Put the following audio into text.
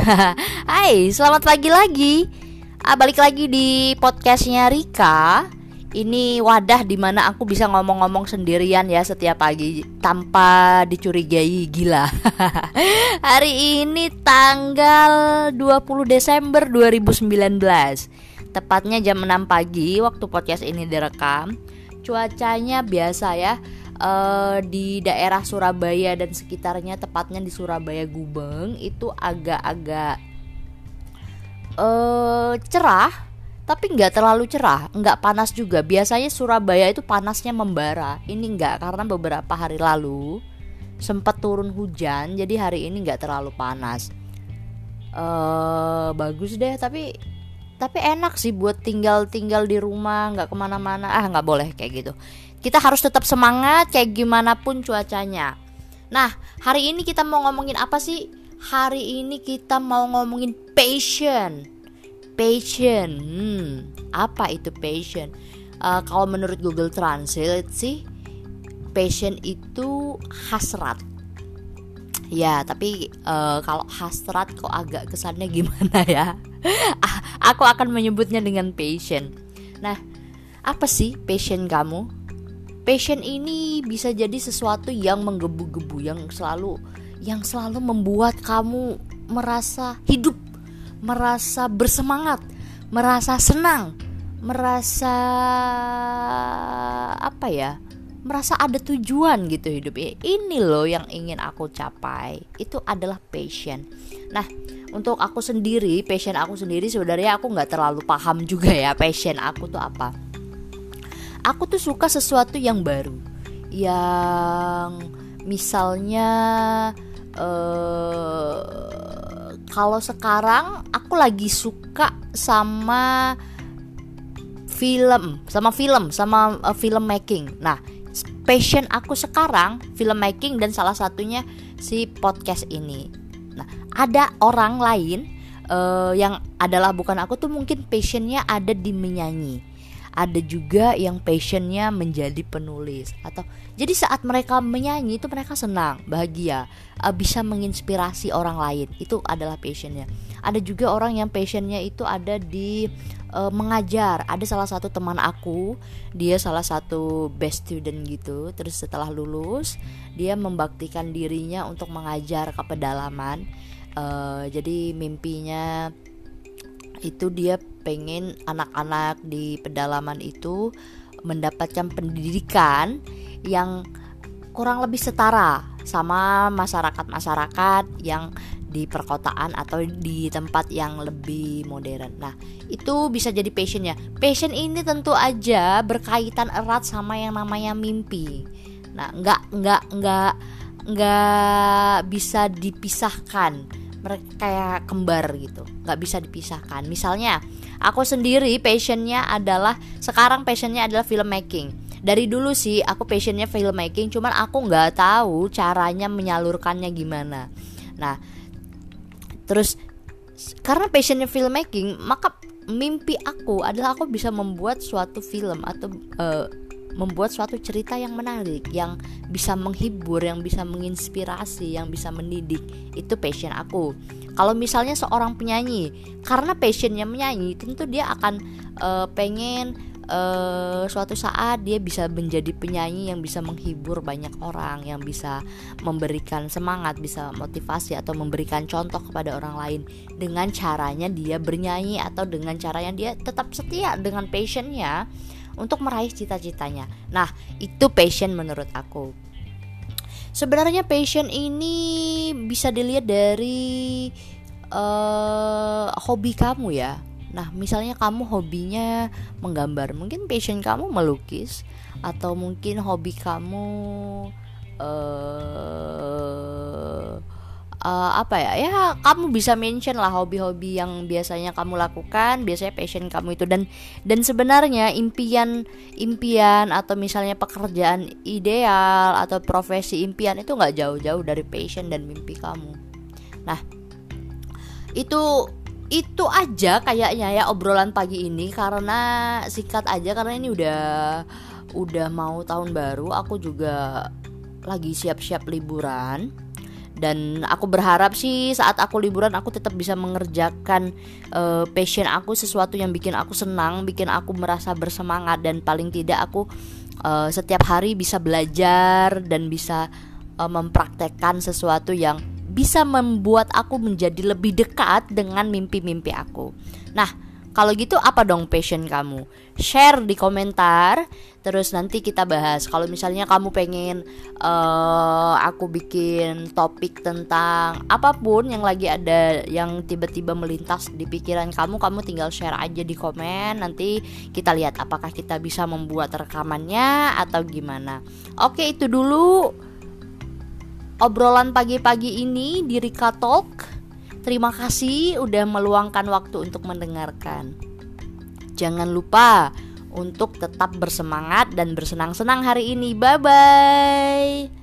Hai, selamat pagi lagi. Ah, balik lagi di podcastnya Rika. Ini wadah di mana aku bisa ngomong-ngomong sendirian ya setiap pagi tanpa dicurigai gila. Hari ini tanggal 20 Desember 2019. Tepatnya jam 6 pagi waktu podcast ini direkam. Cuacanya biasa ya uh, di daerah Surabaya dan sekitarnya tepatnya di Surabaya Gubeng itu agak-agak uh, cerah tapi nggak terlalu cerah, nggak panas juga. Biasanya Surabaya itu panasnya membara. Ini nggak karena beberapa hari lalu sempat turun hujan, jadi hari ini nggak terlalu panas. Uh, bagus deh, tapi tapi enak sih buat tinggal tinggal di rumah, nggak ke mana-mana. Ah nggak boleh kayak gitu kita harus tetap semangat kayak gimana pun cuacanya. Nah, hari ini kita mau ngomongin apa sih? Hari ini kita mau ngomongin passion. Passion. Hmm, apa itu passion? Uh, kalau menurut Google Translate sih, passion itu hasrat. Ya, tapi uh, kalau hasrat kok agak kesannya gimana ya? Aku akan menyebutnya dengan passion. Nah, apa sih passion kamu? passion ini bisa jadi sesuatu yang menggebu-gebu yang selalu yang selalu membuat kamu merasa hidup, merasa bersemangat, merasa senang, merasa apa ya? Merasa ada tujuan gitu hidup ini. Loh yang ingin aku capai. Itu adalah passion. Nah untuk aku sendiri passion aku sendiri sebenarnya aku nggak terlalu paham juga ya passion aku tuh apa. Aku tuh suka sesuatu yang baru. Yang misalnya uh, kalau sekarang aku lagi suka sama film sama film sama uh, film making nah passion aku sekarang film making dan salah satunya si podcast ini. Nah ada orang lain uh, yang adalah bukan aku tuh mungkin passionnya ada di menyanyi ada juga yang passionnya menjadi penulis. Atau jadi saat mereka menyanyi itu mereka senang bahagia. Uh, bisa menginspirasi orang lain. Itu adalah passionnya. Ada juga orang yang passionnya itu ada di uh, mengajar. Ada salah satu teman aku dia salah satu best student gitu. Terus setelah lulus dia membaktikan dirinya untuk mengajar ke pedalaman. Uh, jadi mimpinya itu dia pengen anak-anak di pedalaman itu mendapatkan pendidikan yang kurang lebih setara sama masyarakat-masyarakat yang di perkotaan atau di tempat yang lebih modern. Nah, itu bisa jadi passionnya. Passion ini tentu aja berkaitan erat sama yang namanya mimpi. Nah, nggak nggak nggak nggak bisa dipisahkan mereka kayak kembar gitu. Nggak bisa dipisahkan. Misalnya aku sendiri passionnya adalah sekarang passionnya adalah filmmaking. Dari dulu sih aku passionnya filmmaking cuman aku nggak tahu caranya menyalurkannya gimana. Nah terus karena passionnya filmmaking maka mimpi aku adalah aku bisa membuat suatu film atau uh, membuat suatu cerita yang menarik, yang bisa menghibur, yang bisa menginspirasi, yang bisa mendidik. Itu passion aku. Kalau misalnya seorang penyanyi, karena passionnya menyanyi, tentu dia akan uh, pengen uh, suatu saat dia bisa menjadi penyanyi yang bisa menghibur banyak orang, yang bisa memberikan semangat, bisa motivasi atau memberikan contoh kepada orang lain dengan caranya dia bernyanyi atau dengan caranya dia tetap setia dengan passionnya untuk meraih cita-citanya. Nah, itu passion menurut aku. Sebenarnya passion ini bisa dilihat dari uh, hobi kamu ya. Nah, misalnya kamu hobinya menggambar, mungkin passion kamu melukis atau mungkin hobi kamu uh, uh, apa ya ya kamu bisa mention lah hobi-hobi yang biasanya kamu lakukan biasanya passion kamu itu. Dan dan sebenarnya impian impian atau misalnya pekerjaan ideal atau profesi impian itu nggak jauh-jauh dari passion dan mimpi kamu. Nah itu itu aja kayaknya ya obrolan pagi ini. Karena sikat aja karena ini udah udah mau tahun baru aku juga lagi siap-siap liburan dan aku berharap sih saat aku liburan aku tetap bisa mengerjakan uh, passion aku sesuatu yang bikin aku senang bikin aku merasa bersemangat. Dan paling tidak aku uh, setiap hari bisa belajar dan bisa uh, mempraktekkan sesuatu yang bisa membuat aku menjadi lebih dekat dengan mimpi-mimpi aku. Nah kalau gitu apa dong passion kamu? Share di komentar Terus nanti kita bahas. Kalau misalnya kamu pengen uh, Aku bikin topik tentang Apa pun yang lagi ada Yang tiba-tiba melintas di pikiran kamu Kamu tinggal share aja di komen. Nanti kita lihat apakah kita bisa membuat rekamannya Atau gimana. Oke itu dulu Obrolan pagi-pagi ini di Rika Talk. Terima kasih udah meluangkan waktu untuk mendengarkan. Jangan lupa untuk tetap bersemangat dan bersenang-senang hari ini. Bye bye.